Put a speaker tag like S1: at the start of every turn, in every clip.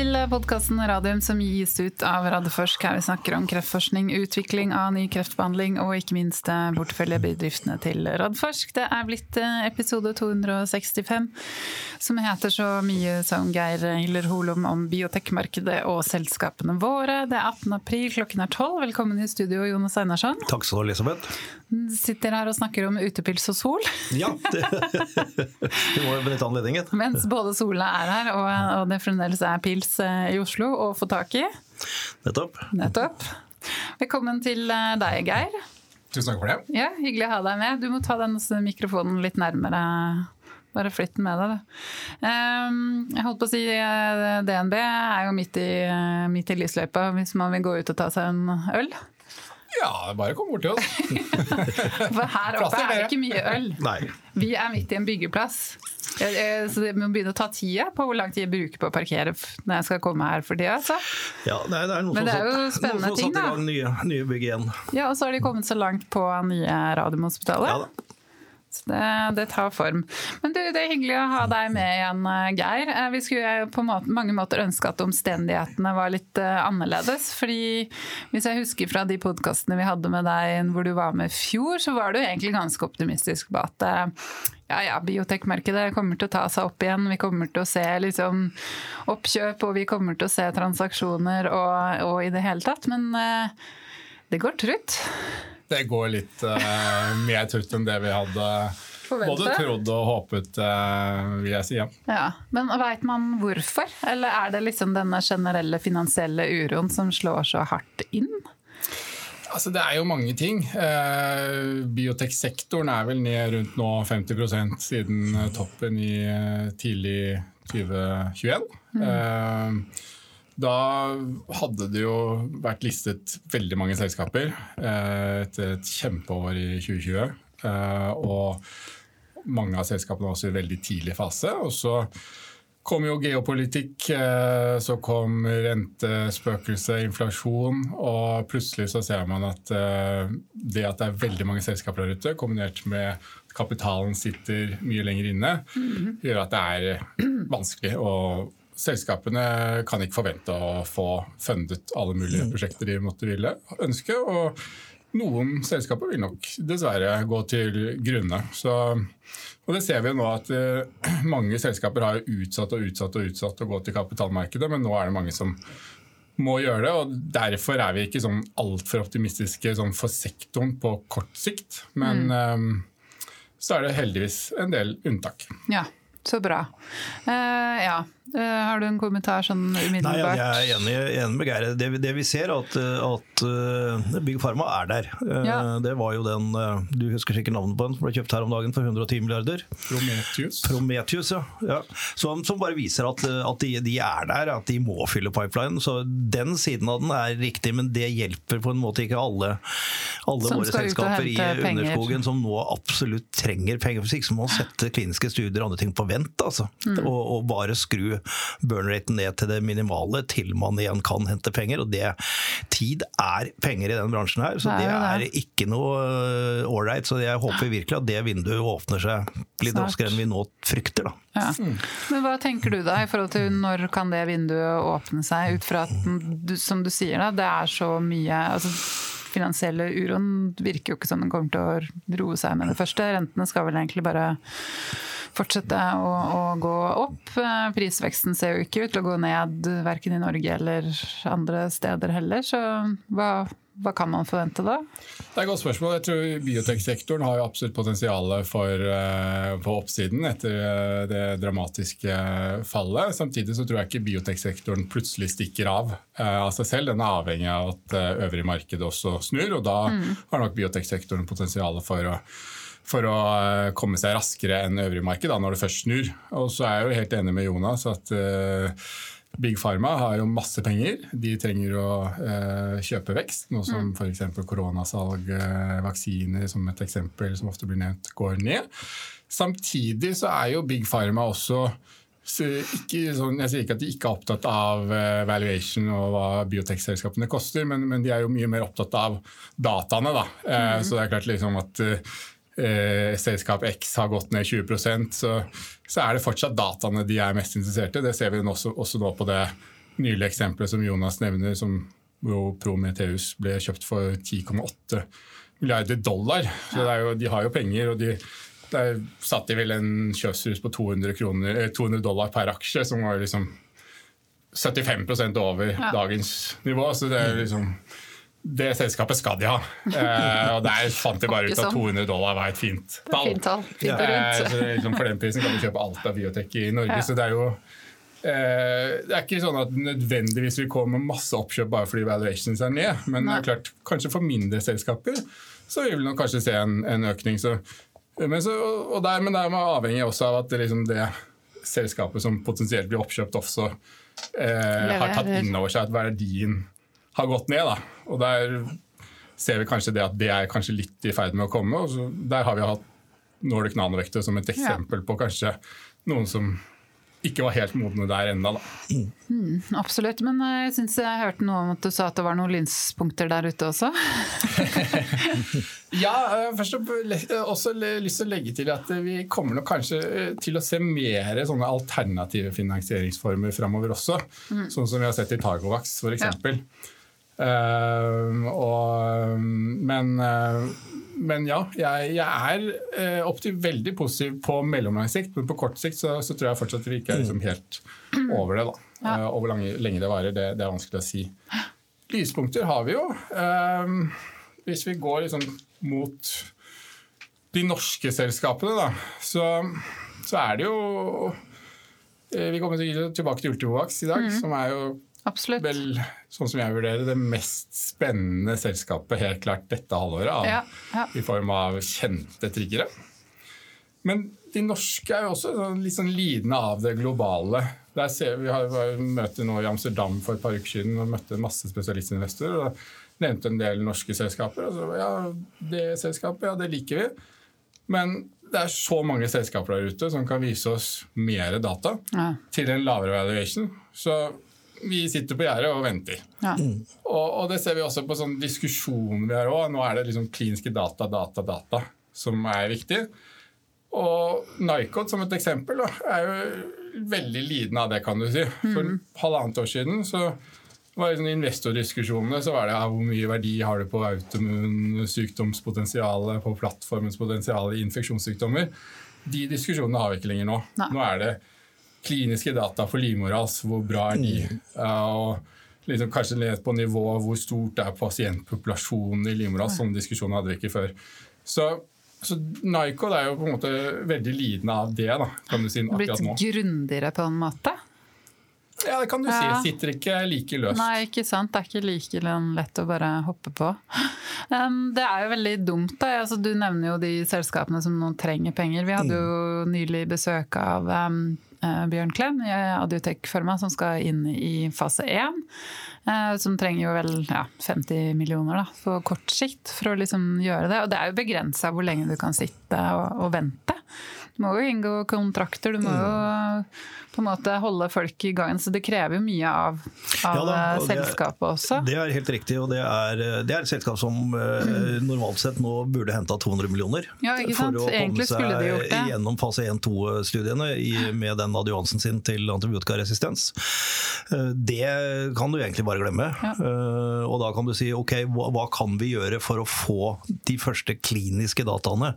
S1: til podkasten Radium som gis ut av Radforsk. Her vi snakker om kreftforskning, utvikling av ny kreftbehandling og ikke minst eh, porteføljebedriftene til Radforsk. Det er blitt eh, episode 265 som heter så mye som Geir Hiller Holom om biotekmarkedet og selskapene våre. Det er 18. april, klokken er 12. Velkommen i studio, Jonas Einarsson.
S2: Takk skal du ha, Elisabeth.
S1: Sitter her og snakker om utepils og sol.
S2: Ja, det, det må jo benytte anledningen.
S1: Mens både Sola er her og, og det fremdeles er pils eh, i Oslo å få tak i.
S2: Nettopp.
S1: Nettopp. Velkommen til eh, deg, Geir.
S3: Tusen takk for det.
S1: Ja, Hyggelig å ha deg med. Du må ta den mikrofonen litt nærmere. Bare flytt den med deg, du. Ehm, jeg holdt på å si eh, DNB er jo midt i, midt i lysløypa hvis man vil gå ut og ta seg en øl.
S3: Ja, bare kom bort til oss.
S1: For her oppe er det ikke mye øl.
S2: Nei.
S1: Vi er midt i en byggeplass. Så det må begynne å ta tida på hvor lang tid jeg bruker på å parkere når jeg skal komme her for tida. Altså.
S2: Ja, det er, noe
S1: Men det er jo
S2: som
S1: spennende
S2: har satt i gang nye, nye bygg igjen.
S1: Ja, og så har de kommet så langt på nye Radiumhospitalet.
S2: Ja da.
S1: Det, det tar form. Men du, det er hyggelig å ha deg med igjen, eh, Geir. Eh, Vi skulle på måte, mange måter ønske at omstendighetene var litt eh, annerledes. fordi hvis jeg husker fra de podkastene vi hadde med deg hvor du var med i fjor, så var du egentlig ganske optimistisk på at eh, ja, ja, biotekmarkedet kommer til å ta seg opp igjen. Vi kommer til å se liksom, oppkjøp, og vi kommer til å se transaksjoner og, og i det hele tatt. Men eh, det går trutt.
S3: Det går litt uh, mer tøft enn det vi hadde
S1: Forventet.
S3: både trodd og håpet, uh, vil jeg si. Ja.
S1: Ja, Men veit man hvorfor? Eller er det liksom denne generelle finansielle uroen som slår så hardt inn?
S3: Altså, det er jo mange ting. Uh, Bioteksektoren er vel ned rundt nå 50 siden eh, toppen i eh, tidlig 2021. Uh, da hadde det jo vært listet veldig mange selskaper eh, etter et kjempeår i 2020. Eh, og mange av selskapene var også i veldig tidlig fase. Og så kom jo geopolitikk, eh, så kom rente, spøkelse, inflasjon. Og plutselig så ser man at det at det er veldig mange selskaper der ute, kombinert med kapitalen sitter mye lenger inne, gjør at det er vanskelig å Selskapene kan ikke forvente å få fundet alle mulige prosjekter de måtte ville ønske. Og noen selskaper vil nok dessverre gå til grunne. Så, og det ser vi nå at eh, mange selskaper har utsatt og utsatt og utsatt å gå til kapitalmarkedet, men nå er det mange som må gjøre det. og Derfor er vi ikke sånn altfor optimistiske sånn for sektoren på kort sikt. Men eh, så er det heldigvis en del unntak.
S1: Ja, så bra. Uh, ja. Eh, har du en kommentar sånn umiddelbart?
S2: Nei, jeg er enig, enig med Geir. Det, det vi ser, er at, at uh, Big Pharma er der. Uh,
S1: Ja.
S2: Det var jo den Du husker sikkert navnet på den som ble kjøpt her om dagen for 110 milliarder.
S3: Prometheus.
S2: Prometheus, ja. ja. Som, som bare viser at, at de, de er der, at de må fylle pipeline. Så den siden av den er riktig, men det hjelper på en måte ikke alle, alle våre selskaper i
S1: penger.
S2: underskogen som nå absolutt trenger penger. For ikke så må man sette kliniske studier og andre ting på vent, altså.
S1: Mm.
S2: Og, og bare skru burn-raten ned til det minimale til man igjen kan hente penger. Og det, tid er penger i den bransjen her, så
S1: Det er det
S2: er ikke noe ålreit. Så jeg håper virkelig at det vinduet åpner seg litt raskere enn vi nå frykter. da.
S1: Ja. Men hva tenker du da i forhold til når kan det vinduet åpne seg, ut fra at som du sier da, det er så mye altså, Finansielle uroen virker jo ikke som den kommer til å roe seg med det første. Rentene skal vel egentlig bare fortsette å, å gå opp. Eh, Prisveksten ser jo ikke ut til å gå ned verken i Norge eller andre steder heller, så hva, hva kan man forvente da?
S3: Det er et godt spørsmål. Jeg tror Bioteksektoren har jo absolutt potensial for, eh, på oppsiden etter eh, det dramatiske fallet. Samtidig så tror jeg ikke bioteksektoren plutselig stikker av eh, av seg selv. Den er avhengig av at eh, øvrig marked også snur, og da har nok bioteksektoren potensial for å for å eh, komme seg raskere enn øvrig marked da, når det først snur. Og så er jeg jo helt enig med Jonas at eh, Big Pharma har jo masse penger. De trenger å eh, kjøpe vekst, noe som f.eks. koronasalg, eh, vaksiner som et eksempel som ofte blir nevnt, går ned. Samtidig så er jo Big Pharma også så ikke sånn, jeg sier ikke at de ikke er opptatt av eh, valuation og hva biotekselskapene koster, men, men de er jo mye mer opptatt av dataene. Da. Eh, Så det er klart liksom at eh, selskap X har gått ned 20 så, så er det fortsatt dataene de er mest interessert i. Det ser vi også, også nå på det nylige eksempelet som Jonas nevner, som hvor Prometheus ble kjøpt for 10,8 milliarder dollar. Så jo, de har jo penger. og de der satt de vel en kjøpshus på 200, kroner, 200 eh, dollar per aksje, som var liksom 75 over ja. dagens nivå. Så det er liksom det selskapet skal de ha. Eh, og der fant de bare ut at 200 dollar var et fint tall.
S1: Fint tall. Fint
S3: eh, så liksom for den prisen kan du kjøpe alt av biotek i Norge. Ja. Så det er jo eh, det er ikke sånn at nødvendigvis vi kommer med masse oppkjøp bare fordi valuations er ned. Men det er klart, kanskje for mindre selskaper så vil vi nok kanskje se en, en økning. Så, men, så, og der, men der er avhengig også av at det, liksom det selskapet som potensielt blir oppkjøpt, også eh, har tatt inn over seg at verdien har gått ned. Da. Og der ser vi kanskje det at det er kanskje litt i ferd med å komme. og så, Der har vi hatt Nordic Nanovektor som et eksempel på kanskje noen som ikke var helt modne der ennå.
S1: Mm, absolutt. Men eh, jeg syns jeg hørte noe om at du sa at det var noen lynspunkter der ute også?
S3: ja, eh, først og fremst også lyst til å legge til at vi kommer nok kanskje eh, til å se mer sånne alternative finansieringsformer framover også. Mm. Sånn som vi har sett i Targovax f.eks. Ja. Uh, og, men, uh, men, ja, jeg, jeg er uh, veldig positiv på mellomlang sikt, men på kort sikt så, så, tror jeg fortsatt vi ikke er liksom helt over det. da. Ja. Uh, og hvor lenge, lenge, det varer, det, det, er vanskelig å si. Lyspunkter har vi jo. hvis vi går liksom mot de norske selskapene, da, så, så er det jo Vi kommer tilbake til Ultimovax i dag, mm. som er jo
S1: Absolutt.
S3: Vel, sånn som jeg vurderer det mest spennende selskapet helt klart dette halvåret. Av, ja, ja. I form av kjente triggere. Men de norske er jo også sånn litt sånn lidende av det globale. Der ser vi, vi har møte nå i Amsterdam for et par uker siden og møtte masse spesialistinvestorer. og Nevnte en del norske selskaper. og så, ja, Det selskapet, ja, det liker vi. Men det er så mange selskaper der ute som kan vise oss mer data ja. til en lavere valuation. Så vi sitter på gjerdet og venter. Ja. Mm. Og, og, det ser vi også på sånn diskusjonen vi har òg. Nå er det liksom kliniske data, data, data som er viktig. Og Nycod som et eksempel da, er jo veldig lidende av det, kan du si. For mm. halvannet år siden så var det sånn investordiskusjonene så var det ja, hvor mye verdi har du på autoimmunsykdomspotensialet, på plattformens potensial i infeksjonssykdommer. De diskusjonene har vi ikke lenger nå. Nei. Nå er det kliniske data for livmorhals, hvor bra er de? Mm. og liksom kanskje ned på nivå hvor stort er pasientpopulasjonen i livmorhals. Sånne diskusjoner hadde vi ikke før. Så, så Nycod er jo på en måte veldig lidende av det, da, kan du si akkurat
S1: nå. Blitt grundigere på en måte?
S3: Ja, det kan du ja. si. Sitter ikke like løst.
S1: Nei, ikke sant. Det er ikke like lett å bare hoppe på. Det er jo veldig dumt. da. Altså, du nevner jo de selskapene som nå trenger penger. Vi hadde jo mm. nylig besøk av Eh, Bjørn Klem i Adiotek-firma som skal inn i fase 1. Eh, som trenger jo vel ja, 50 millioner da, på kort sikt for å liksom gjøre det. Og det er jo begrensa hvor lenge du kan sitte og, og vente. Du må jo inngå kontrakter, du må jo på en måte holde folk i gang. Så det krever jo mye av, av ja, da, selskapet også.
S2: Det er helt riktig, og det er, det er et selskap som mm. normalt sett nå burde henta 200 millioner.
S1: Ja, for å
S2: komme seg gjennom fase 1-2-studiene med den adjuvansen sin til antibiotikaresistens. Eh, det kan du egentlig bare glemme. Ja. Eh, og da kan du si ok, hva kan vi gjøre for å få de første kliniske dataene?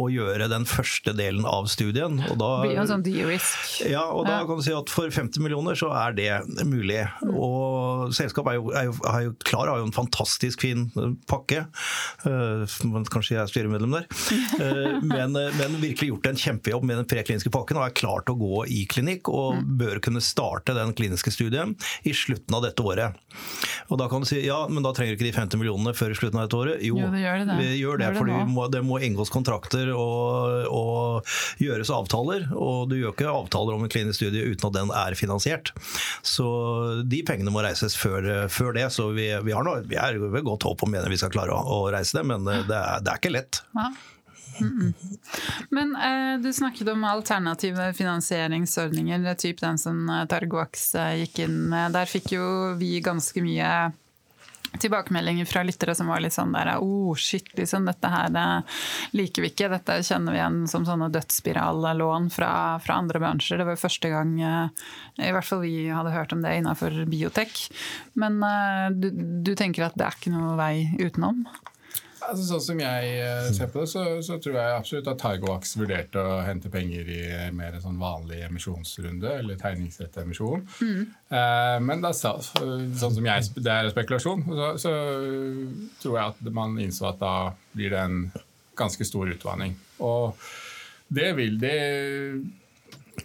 S2: Og gjøre den første delen av studien. Og da,
S1: det blir jo en sånn de-risk.
S2: Ja, og da kan du si at for 50 millioner så er det mulig. Og selskapet er jo, er jo, er jo klar, har jo en fantastisk fin eh, pakke. Uh, kanskje jeg er styremedlem der. Uh, men, men, virkelig gjort en kjempejobb med den prekliniske pakken og er klar til å gå i klinikk. Og mm. bør kunne starte den kliniske studien i slutten av dette året. Og da kan du si ja, men da trenger du ikke de 50 millionene før i slutten av dette året. Jo,
S1: jo det gjør det.
S2: vi gjør det, for det, det må inngås kontrakter og, og gjøres avtaler. Og du gjør ikke avtaler om en klinisk studie uten at den er finansiert. Så de pengene må reises før, før det. Så vi, vi, har noe, vi er ved godt håp om vi skal klare å, å reise det, men det er, det er ikke lett. Ja. Mm -mm.
S1: Men eh, du snakket om alternative finansieringsordninger, typ den som eh, Targovax eh, gikk inn med. Der fikk jo vi ganske mye tilbakemeldinger fra lyttere som var litt sånn der oh shit, liksom, dette her liker vi ikke. Dette kjenner vi igjen som sånne dødsspirallån fra, fra andre bransjer. Det var første gang eh, i hvert fall vi hadde hørt om det innenfor biotek. Men eh, du, du tenker at det er ikke noe vei utenom?
S3: Altså, sånn som jeg eh, ser på det, så, så tror jeg absolutt at Targovax vurderte å hente penger i mer sånn vanlig emisjonsrunde, eller tegningsrett emisjon. Mm. Eh, men da, sånn som jeg, det er spekulasjon, så, så, tror jeg at man innså at da blir det en ganske stor utvanning. Og det vil det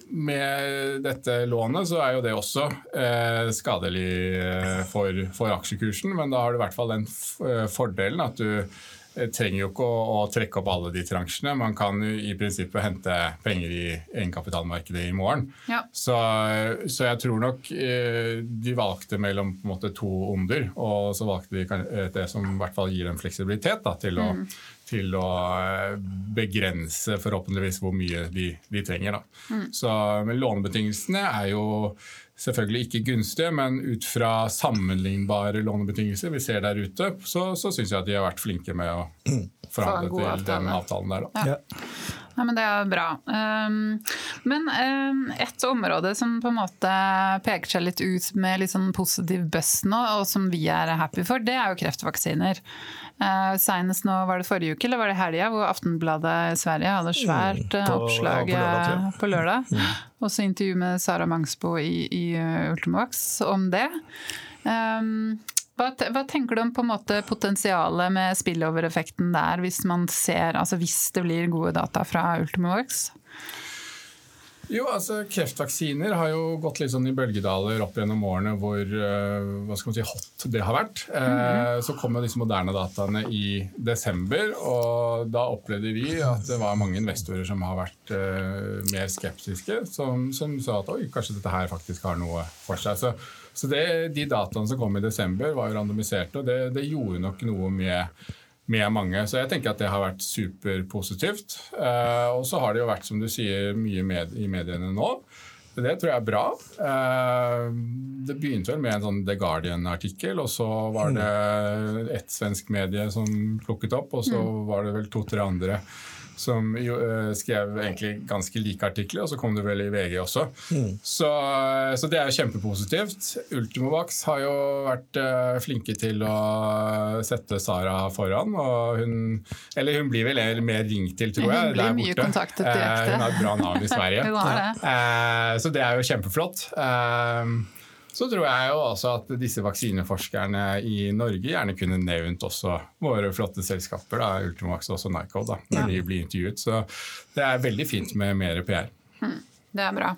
S3: med dette lånet så er jo det også eh, skadelig eh, for, for, aksjekursen, men da har du i hvert fall den eh, fordelen at du trenger jo ikke å, å, trekke opp alle de transjene. Man kan i prinsippet hente penger i egenkapitalmarkedet i morgen. Ja. Så, så, jeg tror nok eh, de valgte mellom måte, to onder, og så valgte de det som i hvert fall gir en fleksibilitet da, til å mm til å eh, begrense forhåpentligvis hvor mye de, de trenger. Mm. Så, men lånebetingelsene er jo selvfølgelig ikke gunstige, men ut fra sammenlignbare lånebetingelser vi ser der ute, så, så syns jeg at de har vært flinke med å forhandle til den avtalen der. Da. Ja.
S1: Ja, men Det er bra. Um, men um, et område som på en måte peker seg litt ut med litt sånn positiv buzz nå, og som vi er happy for, det er jo kreftvaksiner. Uh, Senest nå var det forrige uke, eller var det helga, hvor Aftenbladet i Sverige hadde svært mm, på, oppslag ja, på lørdag. På lørdag. Mm. Også intervju med Sara Mangsbo i, i Ultimovax om det. Um, hva, hva, tenker du om på en måte potensialet med spillover-effekten der, hvis man ser, altså hvis det blir gode data fra Ultimovax?
S3: Jo, altså Kreftvaksiner har jo gått litt sånn i bølgedaler opp gjennom årene hvor uh, hva skal man si, hot det har vært. -hmm. uh, så kom jo disse moderne dataene i desember, og da opplevde vi at det var mange investorer som har vært uh, mer skeptiske, som, som, sa at oi, kanskje dette her faktisk har noe for seg. Så så det, De dataene som kom i desember, var jo randomiserte, og det, det gjorde nok noe med, med, mange. Så jeg tenker at det har vært superpositivt. Eh, og så har det jo vært, som du sier, mye med, i mediene nå. Det tror jeg er bra. Uh, det begynte vel med en sånn The Guardian-artikkel, og så var det ett svensk medie som plukket opp, og så mm. var det vel to-tre andre som jo, uh, skrev egentlig ganske like artikler, og så kom det vel i VG også. Mm. Så, uh, så, det er jo kjempepositivt. Ultimovax har jo vært uh, flinke til å sette Sara foran, og hun Eller hun blir vel mer ringt til, tror jeg.
S1: Hun blir mye kontaktet
S3: direkte. hun har et bra navn i Sverige. det. så det er jo kjempeflott. Uh, så tror jeg jo også at disse vaksineforskerne i Norge gjerne kunne nevnt også våre flotte selskaper, da, Ultimax og også Nyco, da, når ja. de blir intervjuet. Så det er veldig fint med mer PR.
S1: Hmm. Det er bra.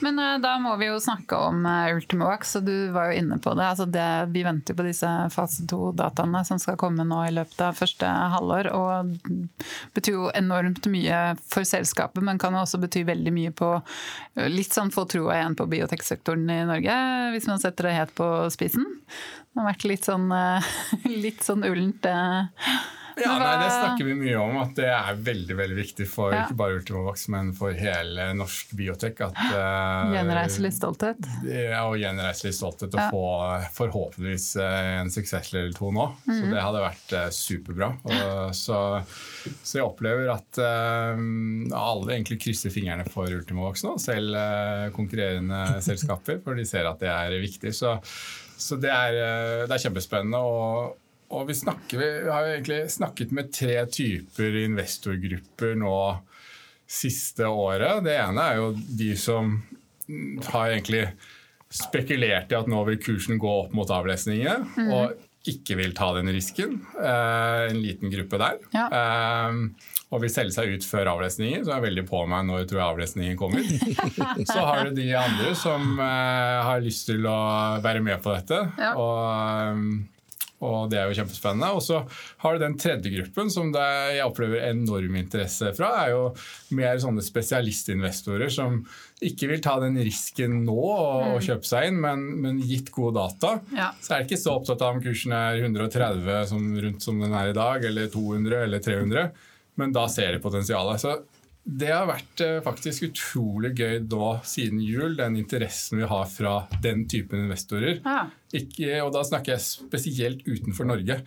S1: Men uh, da må vi jo snakke om uh, Ultimovax, og du var jo inne på det. Altså det vi venter jo på disse fase to-dataene som skal komme nå i løpet av første halvår. Og betyr jo enormt mye for selskapet, men kan også bety veldig mye på uh, litt sånn få troa igjen på bioteksektoren i Norge, hvis man setter det helt på spisen. Det har vært litt sånn, litt sånn ullent.
S3: Ja, nei, Det snakker vi mye om, at det er veldig veldig viktig for ja. ikke bare Ultimovax, men for hele norsk biotek. at uh,
S1: Gjenreise litt stolthet?
S3: Ja, og gjenreise litt stolthet og få forhåpentligvis eh, en suksess eller to nå. Mm -hmm. Så mhm. det hadde vært uh, superbra. Og, så, så, jeg opplever at uh, alle egentlig krysser fingrene for Ultimovax nå, selv konkurrerende selskaper, for de ser at det er viktig. Så, så det, er, det er kjempespennende. og og vi, snakker, vi, har jo egentlig snakket med tre typer investorgrupper nå siste året. Det ene er jo de som har egentlig spekulert i at nå vil kursen gå opp mot avlesningene. Mm. Og ikke vil ta den risken. Eh, en liten gruppe der. Ja. Eh, og vil selge seg ut før avlesningen, så er jeg veldig på meg når jeg tror avlesningen kommer. så har du de andre som eh, har lyst til å være med på dette. Ja. og og det er jo kjempespennende. Og så har du den tredje gruppen som jeg opplever enorm interesse fra. er jo mer sånne spesialistinvestorer som ikke vil ta den risken nå og, mm. kjøpe seg inn, men, men gitt gode data, ja. så er de ikke så opptatt av om kursen er 130 som, rundt som den er i dag, eller 200 eller 300, men da ser de potensialet. Så Det har vært eh, faktisk utrolig gøy nå siden jul, den interessen vi har fra den typen investorer.
S1: Ja.
S3: Ikke, og da snakker jeg spesielt utenfor Norge.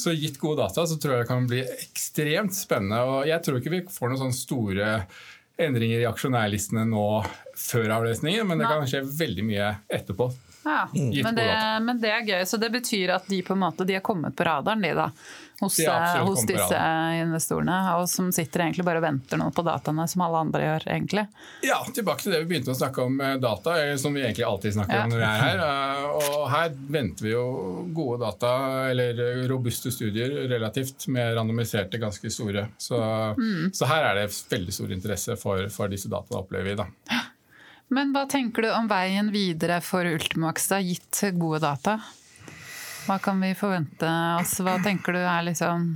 S3: Så gitt gode data så tror jeg det kan bli ekstremt spennende. Og jeg tror ikke vi får noen sånne store endringer i aksjonærlistene nå før avlesningen, men det kan skje veldig mye etterpå.
S1: Ja, men det, men det er gøy. Så det betyr at de på en måte de har kommet på radaren, de da? Hos,
S3: De
S1: hos disse investorene, og som sitter egentlig bare og venter nå på dataene, som alle andre gjør, egentlig.
S3: Ja, tilbake til det vi begynte å snakke om eh, data, eh, som vi egentlig alltid snakker
S1: Ja.
S3: om når vi er her. Eh, Og her venter vi jo gode data, eller eh, robuste studier, relativt med randomiserte, ganske store. Så,
S1: Mm.
S3: så her er det veldig stor interesse for, for disse dataene, opplever vi. da.
S1: Men hva tenker du om veien videre for Ultimax, da, gitt gode data? Hva kan vi forvente oss? Hva tenker du er liksom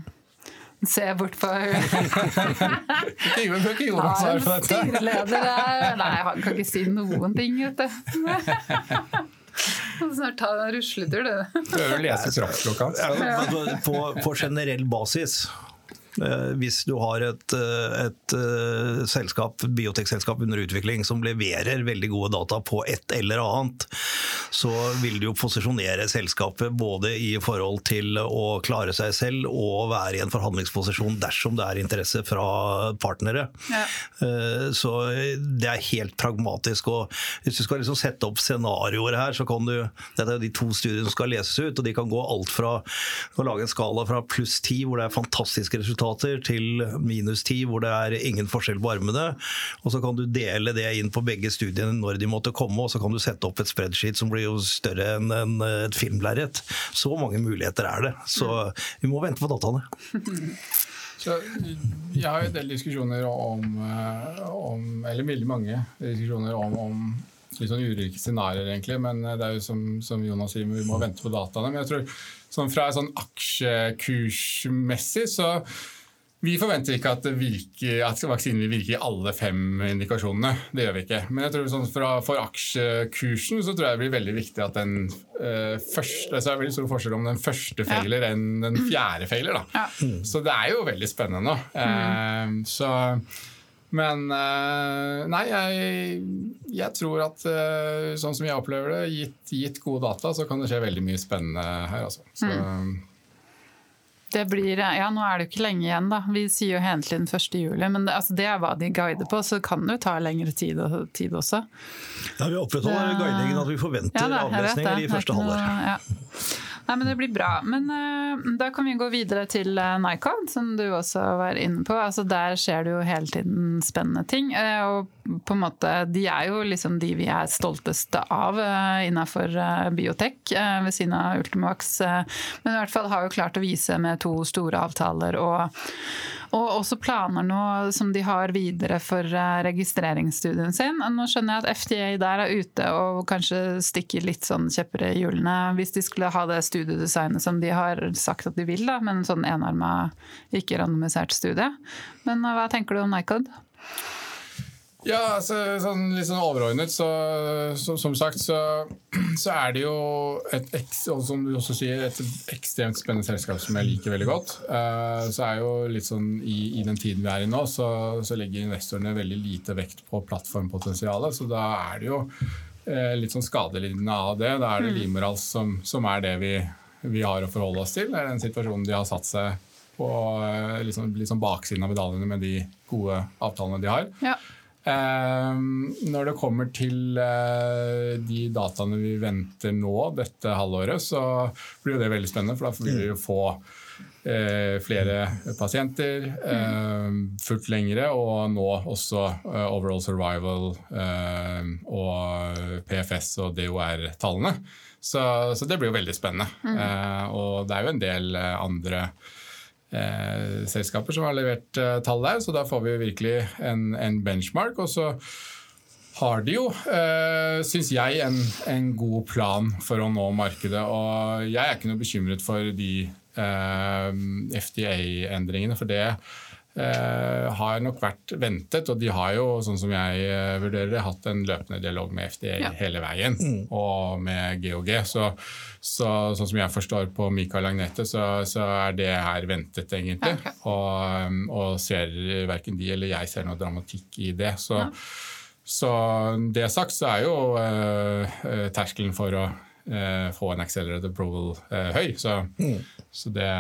S1: Se bort på
S3: Ikke ikke
S1: Nei,
S3: Jonas svar på dette.
S1: styreleder der. Nei, han kan ikke si noen ting, vet du. Snart ta en rusletur, du.
S3: Prøver å lese kroppsspråket hans.
S2: Ja, på, på generell basis hvis du har et, eh, et eh, selskap, biotekselskap under utvikling som leverer veldig gode data på et eller annet, så vil du jo posisjonere selskapet både i forhold til å klare seg selv og være i en forhandlingsposisjon dersom det er interesse fra partnere.
S1: Ja.
S2: Eh, Så det er helt pragmatisk. og Hvis du skal liksom sette opp scenarioer her, så kan du Dette er de to studiene som skal leses ut, og de kan gå alt fra å lage en skala fra pluss 10, hvor det er fantastiske resultater, til minus 10, hvor det er ingen forskjell på armene. Og så kan du dele det inn på begge studiene når de måtte komme, og så kan du sette opp et spreadsheet som blir jo større enn en, et filmlerret. Så mange muligheter er det. Så vi må vente på dataene.
S3: Så jeg har jo en del diskusjoner om, eh, om Eller veldig mange diskusjoner om, om litt sånn ulike scenarioer, egentlig. Men det er jo som, som Jonas sier, vi må vente på dataene. Men jeg tror sånn fra sånn aksjekursmessig så vi forventer ikke at, det virker, at vaksinen vil virke i alle fem indikasjonene. Det gjør vi ikke. Men jeg tror sånn fra, for aksjekursen så tror jeg det blir veldig viktig at den eh, første Så er det veldig stor forskjell om den første feiler enn den fjerde feiler. Da.
S1: Ja.
S3: Så det er jo veldig spennende nå. Eh, så men eh, nei, jeg, jeg tror at sånn som jeg opplever det, gitt, gitt gode data, så kan det skje veldig mye spennende her. Altså. Så,
S1: Det blir, ja, Nå er det jo ikke lenge igjen, da. Vi sier jo hele tiden 1. juli, men det, altså, det er hva de guider på, så det kan jo ta lengre tid, tid også.
S2: Ja, Vi opprettholder
S1: Det-
S2: guidingen at vi forventer
S1: Ja, da,
S2: avlesninger i første halvår.
S1: Ja. Nei, men Det blir bra. Men uh, da kan vi gå videre til uh, Nycod, som du også var inne på. Altså, der skjer det jo hele tiden spennende ting. Uh, og på en måte, De er jo liksom de vi er stolteste av uh, innenfor uh, biotek, eh, ved siden av Ultimax. eh, men i hvert fall har jo klart å vise med to store avtaler og og også planer nå som de har videre for eh, registreringsstudien sin. Nå skjønner jeg at FDA der er ute og kanskje stikker litt sånn kjepper i hjulene hvis de skulle ha det studiedesignet som de har sagt at de vil, da, en sånn enarma, ikke randomisert studie. Men eh, hva tenker du om Nycod?
S3: Ja, altså, sånn, litt sånn overordnet, så, så som sagt, så, så er det jo et, som du også sier, et ekstremt spennende selskap som jeg liker veldig godt. Uh, så er jo litt sånn i, i den tiden vi er i nå, så, så legger investorene veldig lite vekt på plattformpotensialet. Så da er det jo uh, litt sånn skadelidende av det. Da er det Limorals som, som er det vi, vi har å forholde oss til. Det er den situasjonen de har satt seg på uh, sånn, sånn baksiden av medaljene med de gode avtalene de har.
S1: Ja.
S3: Eh, når det kommer til eh, de dataene vi venter nå dette halvåret, så blir det veldig spennende, for da vil vi jo få eh, flere pasienter, fullt lengre, og nå også overall survival og PFS og DOR-tallene. Så, så det blir jo veldig spennende. Eh, og det er jo en del andre selskaper som har levert eh, tall der, så da får vi virkelig en, en benchmark. Og så har de jo, eh, syns jeg, en, en god plan for å nå markedet. Og jeg er ikke noe bekymret for de eh, FDA-endringene, for det eh, har nok vært ventet. Og de har jo, sånn som jeg eh, vurderer det, hatt en løpende dialog med FDA
S1: Ja.
S3: hele veien, og med GOG. Så, så sånn som jeg forstår på Mikael Agnete, så, så er det her ventet, egentlig.
S1: Okay.
S3: Og, um, og ser verken de eller jeg ser noe dramatikk i det. Så,
S1: Ja.
S3: så det sagt, så er jo eh, eh, terskelen for å eh, få en accelerated approval eh, høy. Så, så det,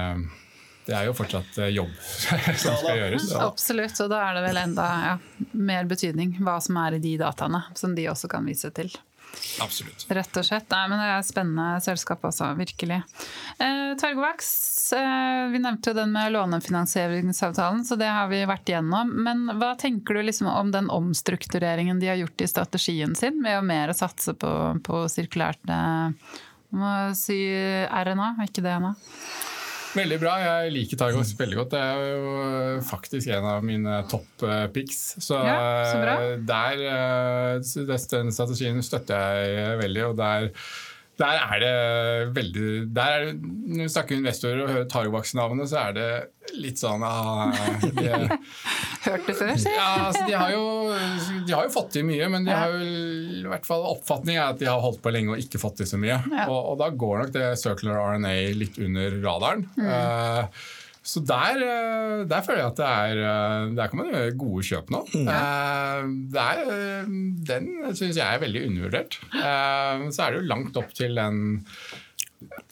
S3: det er jo fortsatt jobb som skal gjøres.
S1: Absolutt, og da er det vel enda ja, mer betydning hva som er i de dataene, som de også kan vise til.
S3: Absolutt.
S1: Rett og slett. Nei, men det er et spennende selskap også, virkelig. Eh, Targovax, eh, vi nevnte jo den med lånefinansieringsavtalen, så det har vi vært igjennom. Men hva tenker du liksom om den omstruktureringen de har gjort i strategien sin, med å mer satse på, på sirkulært eh, må si RNA, ikke DNA?
S3: Veldig bra. Jeg liker Targos veldig godt. Det er jo faktisk en av mine topp eh, picks. Så,
S1: Ja, så
S3: eh, der, eh, den strategien støtter jeg veldig. og der der er det veldig der er det, Når vi snakker investorer og hører Targovax-navnet, så er det litt sånn ah, de,
S1: Hørt det før, si?
S3: ja, altså, de, har jo, de har jo fått til mye, men de har jo i hvert fall oppfatningen er at de har holdt på lenge og ikke fått til så mye.
S1: Ja.
S3: Og, og da går nok det circular RNA litt under radaren. Eh, så der, eh, der føler jeg at det er eh, Der kan man gjøre gode kjøp nå. Eh, det er, eh, den syns jeg er veldig undervurdert. Eh, Så er det jo langt opp til den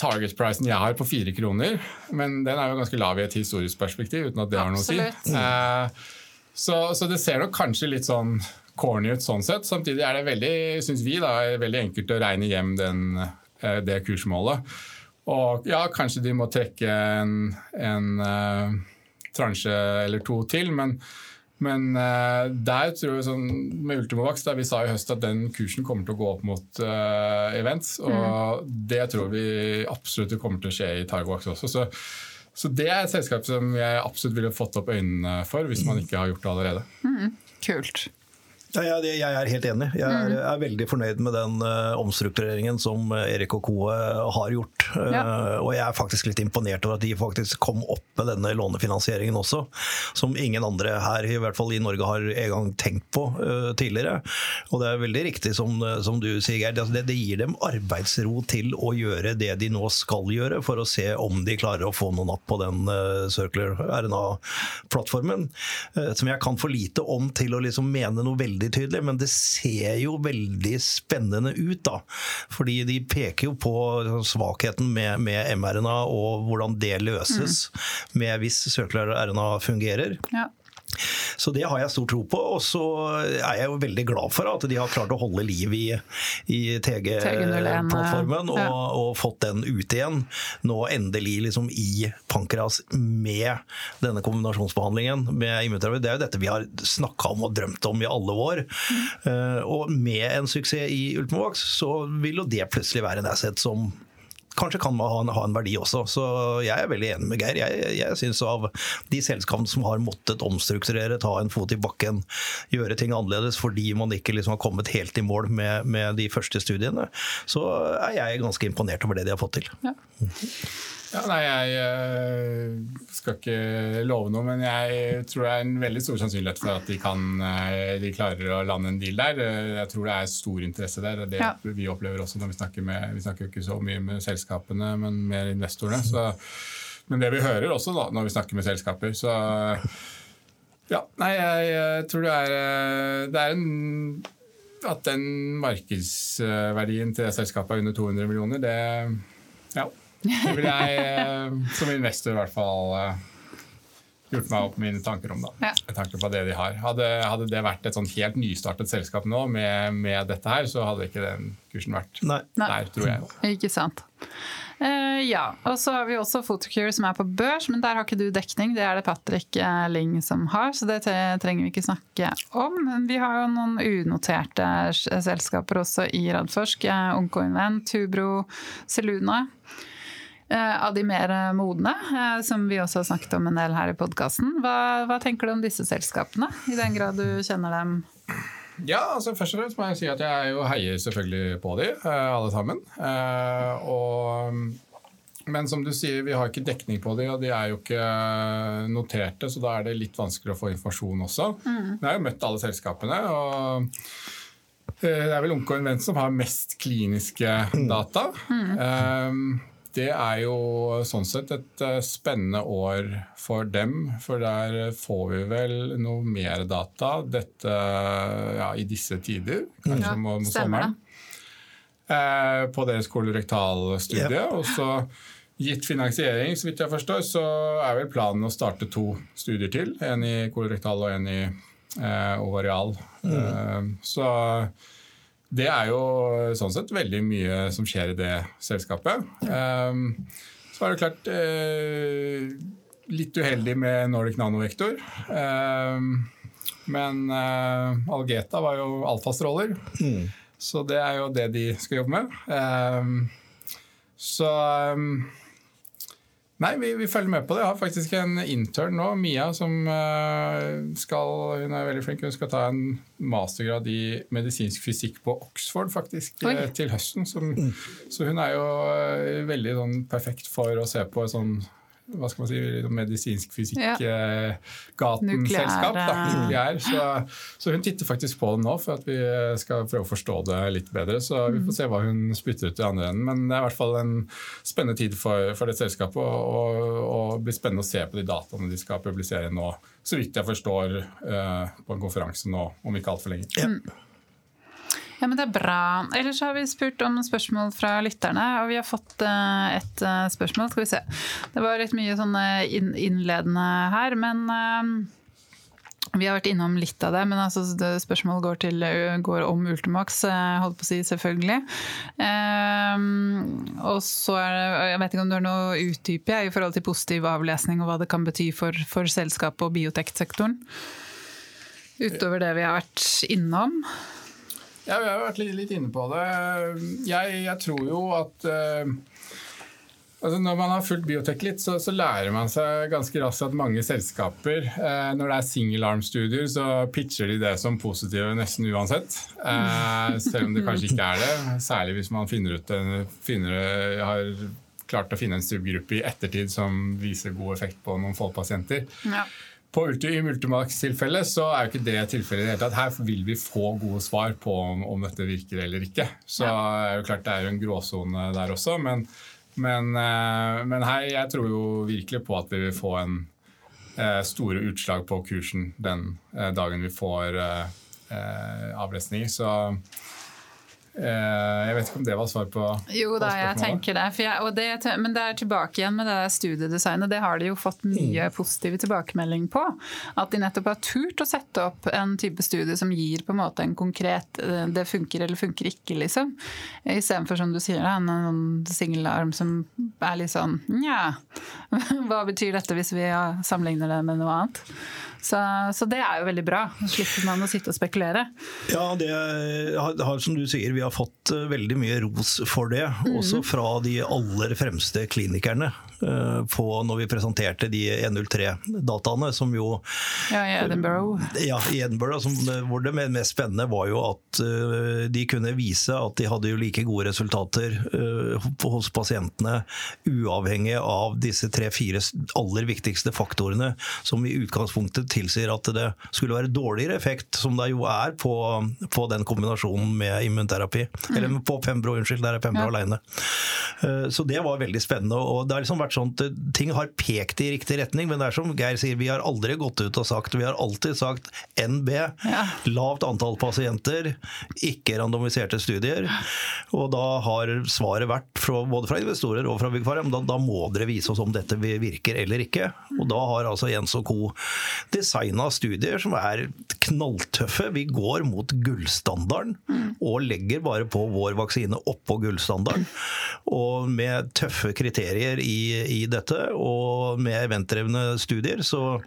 S3: target-prisen jeg har på fire kroner, men den er jo ganske lav i et historisk perspektiv, uten at det har noe å si. Eh, Så, så det ser nok kanskje litt sånn corny ut sånn sett. Samtidig er det veldig, syns vi, da, veldig enkelt å regne hjem den, eh, det kursmålet. Og ja, kanskje de må trekke en, en uh, transje eller to til, men, men uh, der tror jeg sånn med Ultimovax da Vi sa i høst at den kursen kommer til å gå opp mot uh, events, og det tror vi absolutt kommer til å skje i Targovax også. Så, så det er et selskap som jeg absolutt ville fått opp øynene for, hvis man ikke har gjort det allerede.
S1: Kult.
S2: Ja, jeg, jeg er helt enig. Jeg er, er veldig fornøyd med den uh, omstruktureringen som eh, Erik og co. eh, har gjort.
S1: Ja.
S2: og jeg er faktisk litt imponert over at de faktisk kom opp med denne lånefinansieringen også. Som ingen andre her, i hvert fall i Norge, har engang tenkt på uh, tidligere. Og det er veldig riktig som, som du sier, Geir. Altså, det, det gir dem arbeidsro til å gjøre det de nå skal gjøre, for å se om de klarer å få noen napp på den uh, Circular RNA-plattformen. som jeg kan for lite om til å liksom mene noe veldig tydelig, men det ser jo veldig spennende ut, da. Fordi de peker jo på svakheten med, med mRNA og hvordan det løses med hvis circular RNA fungerer.
S1: Ja.
S2: Så det har jeg stor tro på. Og så er jeg jo veldig glad for at de har klart å holde liv i, i TG-plattformen og, og fått den ut igjen. Nå endelig liksom i pankreas med denne kombinasjonsbehandlingen med immunterapi. Det er jo dette vi har snakka om og drømt om i alle år. Eh, og med en suksess i Ultimovax, så vil jo det plutselig være en asset som kanskje kan man ha en, ha en verdi også. Så jeg er veldig enig med Geir. Jeg, jeg synes av de selskapene som har måttet omstrukturere, ta en fot i bakken, gjøre ting annerledes fordi man ikke liksom har kommet helt i mål med, med de første studiene, så er jeg ganske imponert over det de har fått til.
S1: Ja.
S3: Ja, nei, jeg eh, skal ikke love noe, men jeg tror det er en veldig stor sannsynlighet for at de, kan, eh, de klarer å lande en deal der. Eh, Jeg tror det er stor interesse der. Det
S1: Ja.
S3: vi opplever også når vi snakker med Vi snakker ikke så mye med selskapene, men mer investorene. Så, men det vi hører også da, når vi snakker med selskaper, så Ja, nei, jeg, jeg tror det er Det er en At den markedsverdien til selskapet er under 200 millioner, det Ja. Det vil jeg eh, som investor i hvert fall eh, gjort meg opp mine tanker om. da,
S1: Ja.
S3: Med tanke på det de har. Hadde, hadde det vært et sånn helt nystartet selskap nå med, med dette her, så hadde ikke den kursen vært
S2: Nei.
S3: Der, tror jeg.
S1: Ikke sant. Uh, ja, og så har vi også Photocure som er på børs, men der har ikke du dekning. Det er det Patrick Ling som har, så det trenger vi ikke snakke om. Men vi har jo noen unoterte selskaper også i Radforsk. Oncoinvent, Tubro, Seluna av de mer eh, modne, eh, som vi også har snakket om en del her i podkasten. Hva, hva tenker du om disse selskapene, i den grad du kjenner dem?
S3: Ja, altså først og fremst må jeg si at jeg jo heier selvfølgelig på de, eh, alle sammen. Eh, og men som du sier, vi har ikke dekning på de, og de er jo ikke noterte, så da er det litt vanskelig å få informasjon også. Mm. Jeg har jo møtt alle selskapene. og eh, det er vel Onkel Invent som har mest kliniske data. Mm. Det er jo sånn sett et eh, spennende år for dem, for der får vi vel noe mer data dette, ja, i disse tider, kanskje ja, mot sommeren. Eh, på deres kolorektalstudie. Yep. Og så gitt finansiering, så vidt jeg forstår, så er vel planen å starte to studier til. En i kolorektal og en i eh, ovarial. Mm. Eh, så det er jo sånn sett veldig mye som skjer i det selskapet. Um, så er det klart uh, litt uheldig med Nordic Nanovektor. Um, men Algeta var jo alfastråler. Mm. Så det er jo det de skal jobbe med. Um, så Nei, vi, vi, følger med på det. Jeg har faktisk en intern nå, Mia, som uh, skal Hun er veldig flink. Hun skal ta en mastergrad i medisinsk fysikk på Oxford faktisk Oi. til høsten. Som, mm. Så hun er jo uh, veldig sånn, perfekt for å se på et sånn hva skal man si, medisinsk fysikk-gaten-selskap. Ja. Eh, Nukleær. Så, så, hun titter faktisk på det nå for at vi skal prøve å forstå det litt bedre. Så vi får se hva hun spytter ut i andre enden. Men det er i hvert fall en spennende tid for, for det selskapet. Og, og, og blir spennende å se på de dataene de skal publisere nå, så vidt jeg forstår, uh, på en konferanse nå om ikke altfor lenge. Ja.
S1: Ja, men Det er bra. Ellers har vi spurt om spørsmål fra lytterne, og vi har fått uh, et uh, spørsmål. Skal vi se. Det var litt mye sånne innledende her, men vi har vært innom litt av det, men altså, spørsmålet går, til, går om Ultimax, holdt på å si, selvfølgelig. Um, og så er det, Jeg vet ikke om du har noe utdype i forhold til positiv avlesning og hva det kan bety for, for selskapet og bioteksektoren? Utover det vi har vært innom?
S3: Ja, vi har vært litt, inne på det. Jeg, jeg tror jo at uh, altså Når man har fulgt biotek litt, så, så, lærer man seg ganske raskt at mange selskaper, uh, når det er single arm-studier, så pitcher de det som positive nesten uansett. Uh, selv om det kanskje ikke er det. Særlig hvis man finner ut finner, har klart å finne en subgruppe i ettertid som viser god effekt på noen få pasienter. Ja. På, I Multimax-tilfellet så er jo ikke det tilfellet i det hele tatt. Her vil vi få gode svar på om, om dette virker eller ikke. Så ja. er jo klart det er jo en gråsone der også. Men, men, eh, men, her, jeg tror jo virkelig på at vi vil få en eh, store utslag på kursen den eh, dagen vi får avlesning. Så jeg vet ikke om det var svar på
S1: Jo da, jeg tenker det. Jeg, det. Men det er tilbake igjen med det studiedesignet. Det har de jo fått mye mm. positive tilbakemelding på. At de nettopp har turt å sette opp en type studie som gir på en måte en konkret eh, Det funker eller funker ikke, liksom. Istedenfor som du sier, en singelarm som er litt sånn Nja, hva betyr dette hvis vi sammenligner det med noe annet? Så, så, det er jo veldig bra. Så slipper man å sitte og spekulere.
S2: Ja, det har, som du sier, vi har fått eh, veldig mye ros for det. Mm. Også fra de aller fremste klinikerne. Eh, på når vi presenterte de 103-dataene, som jo
S1: Ja, i Edinburgh.
S2: Ja, i Edinburgh, som, hvor det mest spennende var jo at uh, de kunne vise at de hadde jo like gode resultater uh, hos pasientene, uavhengig av disse tre-fire aller viktigste faktorene, som i utgangspunktet tilsier at det skulle være dårligere effekt, som det jo er på, på den kombinasjonen med immunterapi. Mm. Eller på Pembro, unnskyld, der er Pembro ja. alene. Uh, så det var veldig spennende. og det har liksom vært vært sånn at ting har pekt i riktig retning, men det er som Geir sier, vi har aldri gått ut og sagt Vi har alltid sagt NB, ja. lavt antall pasienter, ikke randomiserte studier. Og da har svaret vært fra, både fra investorer og fra Byggfarm, da, da må dere vise oss om dette virker eller ikke. Og da har altså Jens og co. designa studier som er knalltøffe. Vi går mot gullstandarden og legger bare på vår vaksine oppå gullstandarden. Og med tøffe kriterier i i dette, og med eventdrevne studier. Så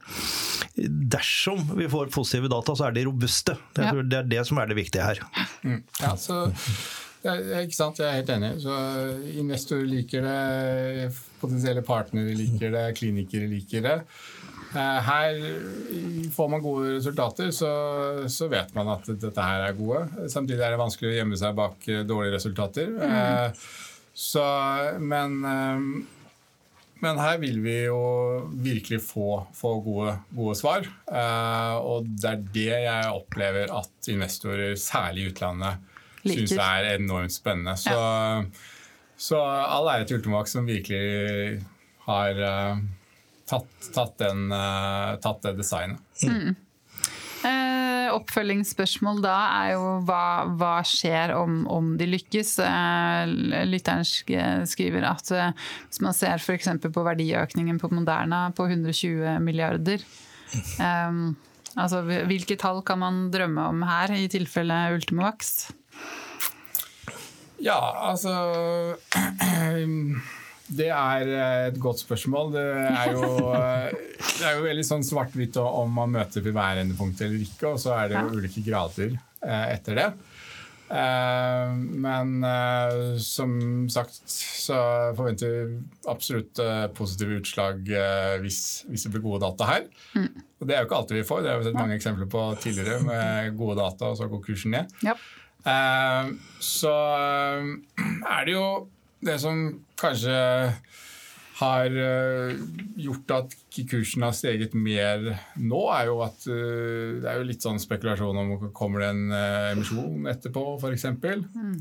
S2: dersom vi får positive data, så er de robuste. Det er, ja. det, er det, som er det viktige her.
S3: Mm. Ja, så ikke sant, Jeg er helt enig. Så Investorer liker det, potensielle partnere liker det, klinikere liker det. Eh, her får man gode resultater, så, så, vet man at dette her er gode. Samtidig er det vanskelig å gjemme seg bak dårlige resultater. Mm. Så, men men her vil vi jo virkelig få, få gode, gode, svar. Uh, og det er det jeg opplever at investorer, særlig i utlandet, syns er enormt spennende. Så, ja. så all ære til Ultimax som virkelig har uh, tatt, tatt, den, uh, tatt, det designet. Mm.
S1: Eh, oppfølgingsspørsmål da er jo hva, hva skjer om, om, de lykkes? Eh, lytteren skriver at eh, hvis man ser f.eks. på verdiøkningen på Moderna på 120 milliarder um, altså, Hvilke tall kan man drømme om her, i tilfelle Ultimovax?
S3: Ja, altså Det er eh, et godt spørsmål. Det er jo, eh, det er jo veldig sånn svart-hvitt om man møter ved hver endepunkt eller ikke, og så er det jo ulike grader eh, etter det. Men som sagt så forventer vi absolutt positive utslag hvis, hvis, det blir gode data her. Mm. Og det er jo ikke alltid vi får. Det har vi sett mange eksempler på tidligere med gode data, og så går kursen ned. Så er det jo det som kanskje har eh, gjort at kursen har steget mer nå, er jo at eh, det er jo litt sånn spekulasjon om kommer det en eh, emisjon etterpå, f.eks. Mm.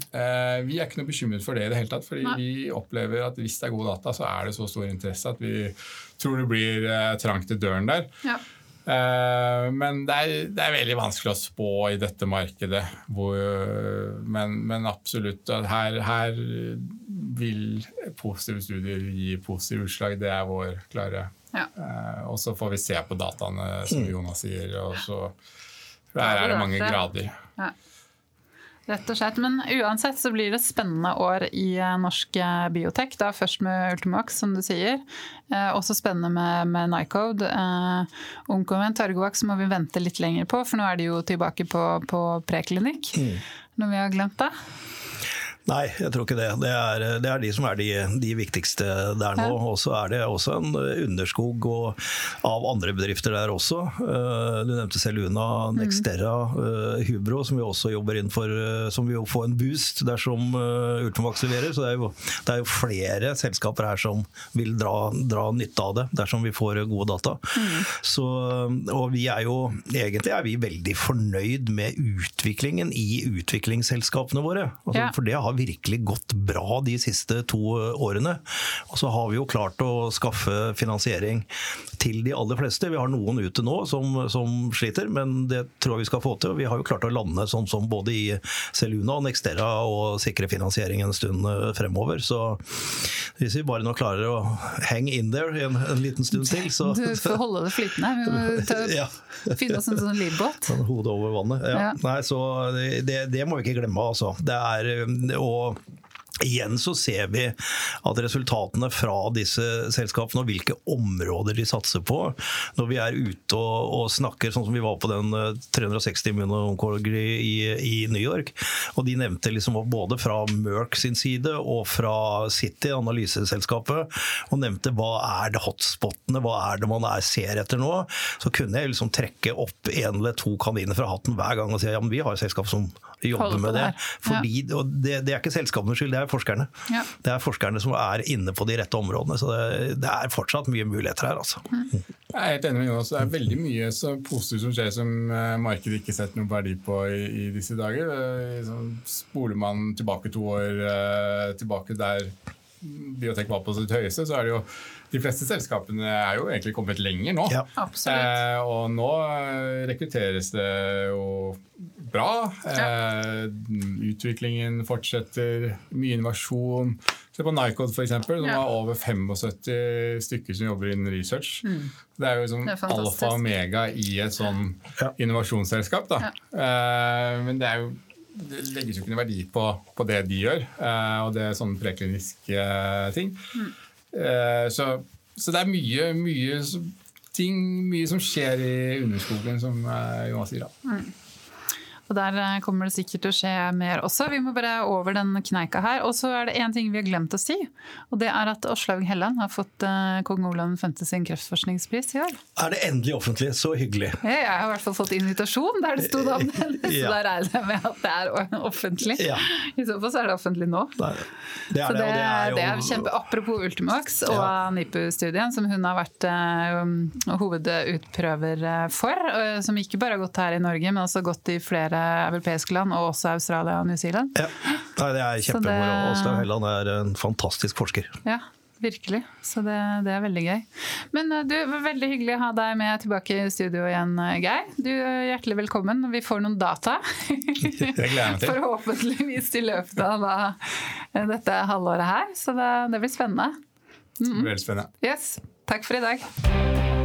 S3: Vi er ikke noe bekymret for det i det hele tatt, fordi Nei. vi opplever at hvis det er gode data, så er det så stor interesse at vi tror det blir trangt i døren der. Ja. Eh, men det er, det er, veldig vanskelig å spå i dette markedet. Hvor, men, men, absolutt, her, her, vil positive studier gi positive utslag. Det er vår klare ja. Eh, og så får vi se på dataene, som mm. Jonas sier. og så Her er det mange grader. Ja.
S1: Rett og slett. Men uansett så blir det spennende år i eh, norsk eh, biotek. Da først med Ultimax, som du sier. Eh, også spennende med, med Nycode. Eh, Onkoven Targovax må vi vente litt lenger på, for nå er de jo tilbake på, på preklinikk. Mm. Når vi har glemt det.
S2: Nei, jeg tror ikke det. Det er, det er de som er de, de, viktigste der nå. Og så er det også en underskog og, av andre bedrifter der også. Eh, du nevnte Seluna, Nexterra, mm. Hubro, som vi også jobber innenfor. for, som vil få en boost dersom Ultimax leverer. Så det er, jo, det er, jo, flere selskaper her som vil dra, dra nytte av det, dersom vi får gode data. Mm. Så, og vi er jo egentlig er vi veldig fornøyd med utviklingen i utviklingsselskapene våre. Altså, ja. For det har virkelig gått bra de siste to årene. Og så har vi jo klart å skaffe finansiering til de aller fleste. Vi har noen ute nå som, som sliter, men det tror jeg vi skal få til. Vi har jo klart å lande sånn som både i Seluna og Nextera og sikre finansiering en stund eh, fremover. Så hvis vi bare nå klarer å hang in there en, en liten stund til, så
S1: Du får holde det flytende. Vi må ja. finne oss en sånn livbåt.
S2: Hodet over vannet. Ja. Ja. Nei, så det, det, må vi ikke glemme, altså. Det er, eh, og Igjen så ser vi at resultatene fra disse selskapene og hvilke områder de satser på, når vi er ute og, og snakker, sånn som vi var på den 360 eh, Immunoncology i, i New York, og de nevnte liksom både fra Merck sin side og fra City, analyseselskapet, og nevnte hva er det hotspotene, hva er det man er, ser etter nå, så kunne jeg liksom trekke opp en eller to kaniner fra hatten hver gang og si ja, men vi har et selskap som jobber med det. Fordi, og det, det er ikke selskapenes skyld, det er forskerne. Ja. Det er forskerne som er inne på de rette områdene. Så det, det er fortsatt mye muligheter her. Altså.
S3: Mm. Jeg er helt enig med Jonas. Det er veldig mye så positivt som skjer som eh, markedet ikke setter noen verdi på i, i disse dager. Så spoler man tilbake to år eh, tilbake der biotek var på sitt høyeste, så er det jo de fleste selskapene er jo egentlig kommet lenger nå. Ja. Eh, og nå eh, rekrutteres det jo bra. Ja. Eh, utviklingen fortsetter, mye innovasjon. Se på Nycod f.eks. De har ja. over 75 stykker som jobber innen research. Mm. Det er jo sånn alfa og omega i et sånn innovasjonsselskap. Da. Eh, men det er jo det legges jo ikke noen verdi på, på det de gjør, eh, og det er sånne prekliniske eh, ting. Mm. Eh, så, så, det er mye, mye ting, mye som skjer i underskogen, som Jonas sier. da. Mm.
S1: Og der eh, kommer det sikkert til å skje mer også. Vi må bare over den kneika her. Og så er det én ting vi har glemt å si. Og det er at Åslaug Helland har fått uh, kong Olav 5. sin kreftforskningspris i år.
S2: Er det endelig offentlig? Så hyggelig.
S1: Jeg har i hvert fall fått invitasjon der det sto navnet hennes, så da regner jeg med at det er offentlig. Ja. I så fall så er det offentlig nå. Det er,
S2: det, er så det, det, er
S1: jo... det er kjempe, Apropos Ultimax og ja. NIPU-studien, som hun har vært uh, hovedutprøver for, uh, som ikke bare har gått her i Norge, men også gått i flere europeiske land, og også Australia og New Zealand.
S2: Ja, Nei, det er kjempemoro. Åslaug Helland er en fantastisk forsker.
S1: Ja, virkelig. Så det, det, er veldig gøy. Men eh, du, Veldig hyggelig å ha deg med tilbake i studio igjen, eh, Geir. Du er Hjertelig velkommen. Vi får noen data.
S3: Jeg gleder meg til.
S1: Forhåpentligvis i løpet av da, eh, dette halvåret her. Så det, det blir spennende.
S3: Mm. Veldig spennende.
S1: Yes. Takk for i dag.